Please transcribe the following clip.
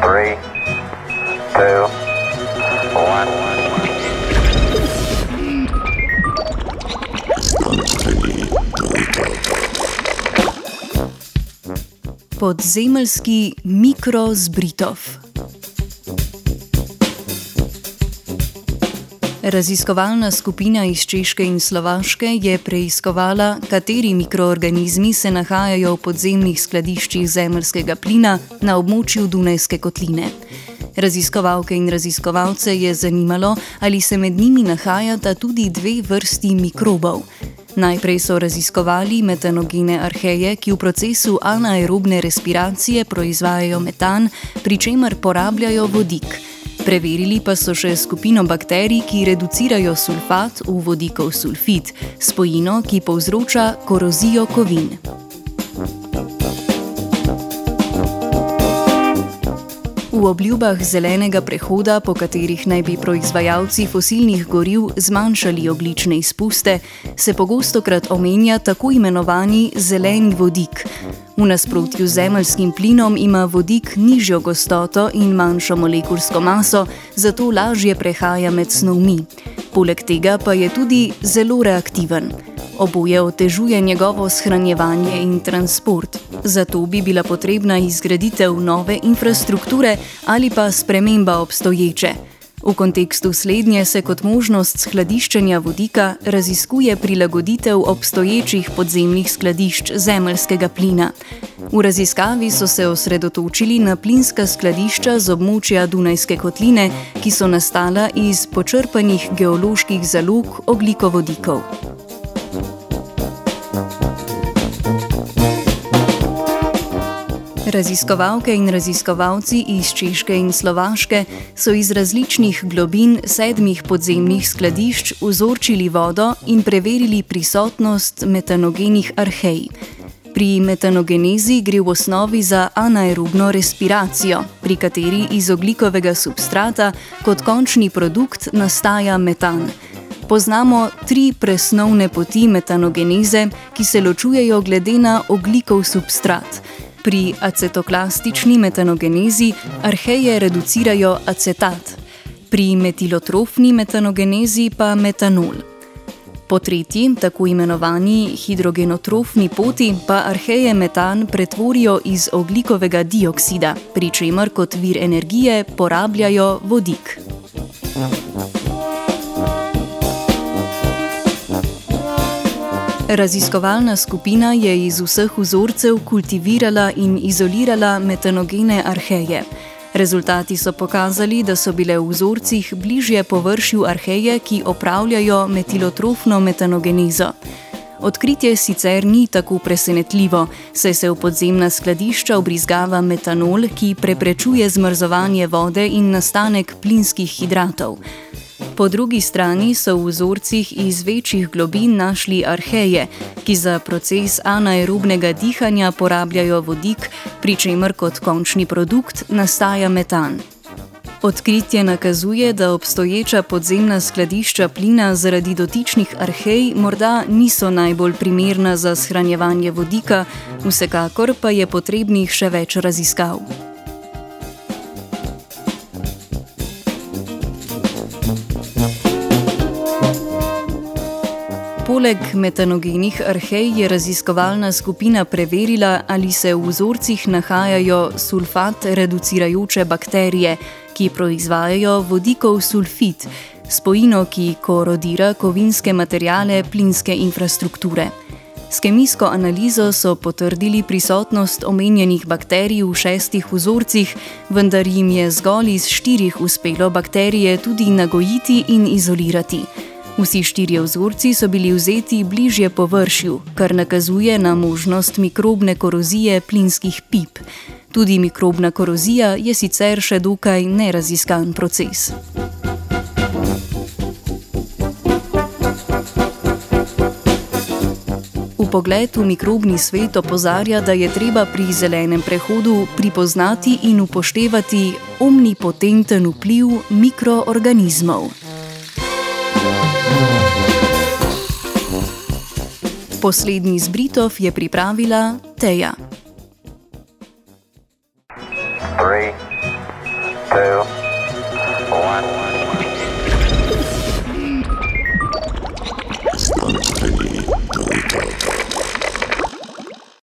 three, two, one. Podzemeljski mikrozbritov. Raziskovalna skupina iz Češke in Slovaške je preiskovala, kateri mikroorganizmi se nahajajo v podzemnih skladiščih zemljskega plina na območju Dunajske kotline. Raziskovalke in raziskovalce je zanimalo, ali se med njimi nahajata tudi dve vrsti mikrobov. Najprej so raziskovali metanogene arheje, ki v procesu anaerobne respiracije proizvajajo metan, pri čemer porabljajo vodik. Preverili pa so še skupino bakterij, ki reducirajo sulfat v vodikov sulfit, spojino, ki povzroča korozijo kovin. V obljubah zelenega prehoda, po katerih naj bi proizvajalci fosilnih goriv zmanjšali oglične izpuste, se pogosto krat omenja tako imenovani zeleni vodik. V nasprotju z zemeljskim plinom ima vodik nižjo gostoto in manjšo molekulsko maso, zato lažje prehaja med snovmi. Poleg tega pa je tudi zelo reaktiven. Oboje otežuje njegovo shranjevanje in transport. Zato bi bila potrebna izgraditev nove infrastrukture ali pa sprememba obstoječe. V kontekstu slednje se kot možnost skladiščenja vodika raziskuje prilagoditev obstoječih podzemnih skladišč zemljskega plina. V raziskavi so se osredotočili na plinska skladišča z območja Dunajske kotline, ki so nastala iz počrpanih geoloških zalog oglikovodikov. Raziskovalke in raziskovalci iz Češke in Slovaške so iz različnih globin sedmih podzemnih skladišč vzorčili vodo in preverili prisotnost metanogenih arhej. Pri metanogenezi gre v osnovi za anaerobno respiracijo, pri kateri iz oglikovega substrata kot končni produkt nastaja metan. Poznamo tri presnovne poti metanogeneze, ki se ločujejo glede na oglikov substrat. Pri acetoklastični metanogenezi arheje reducirajo acetat, pri metilotrofni metanogenezi pa metanol. Po tretji, tako imenovani hidrogenotrofni poti, pa arheje metan pretvorijo iz oglikovega dioksida, pri čemer kot vir energije porabljajo vodik. Raziskovalna skupina je iz vseh vzorcev kultivirala in izolirala metanogene arheje. Rezultati so pokazali, da so bile v vzorcih bližje površju arheje, ki opravljajo metilotrofno metanogenizo. Odkritje sicer ni tako presenetljivo, saj se v podzemna skladišča obrizgava metanol, ki preprečuje zmrzovanje vode in nastanek plinskih hidratov. Po drugi strani so v vzorcih iz večjih globin našli arheje, ki za proces anaerobnega dihanja porabljajo vodik, pri čemer kot končni produkt nastaja metan. Odkritje nakazuje, da obstoječa podzemna skladišča plina zaradi dotičnih arhej morda niso najbolj primerna za shranjevanje vodika, vsekakor pa je potrebnih še več raziskav. Poleg metanogenih arhej je raziskovalna skupina preverila, ali se v vzorcih nahajajo sulfat reducirajoče bakterije, ki proizvajajo vodikov sulfit, spojino, ki korodira kovinske materijale plinske infrastrukture. S kemijsko analizo so potrdili prisotnost omenjenih bakterij v šestih vzorcih, vendar jim je zgolj iz štirih uspelo bakterije tudi nagojiti in izolirati. Vsi štirje vzorci so bili vzeti bližje površju, kar nakazuje na možnost mikrobne korozije plinskih pip. Tudi mikrobna korozija je sicer še dokaj neraziskan proces. V pogled v mikrobni svet opozarja, da je treba pri zelenem prehodu pripoznati in upoštevati omnipotenten vpliv mikroorganizmov. Poslednji zbritov je pripravila Teja. Three, two,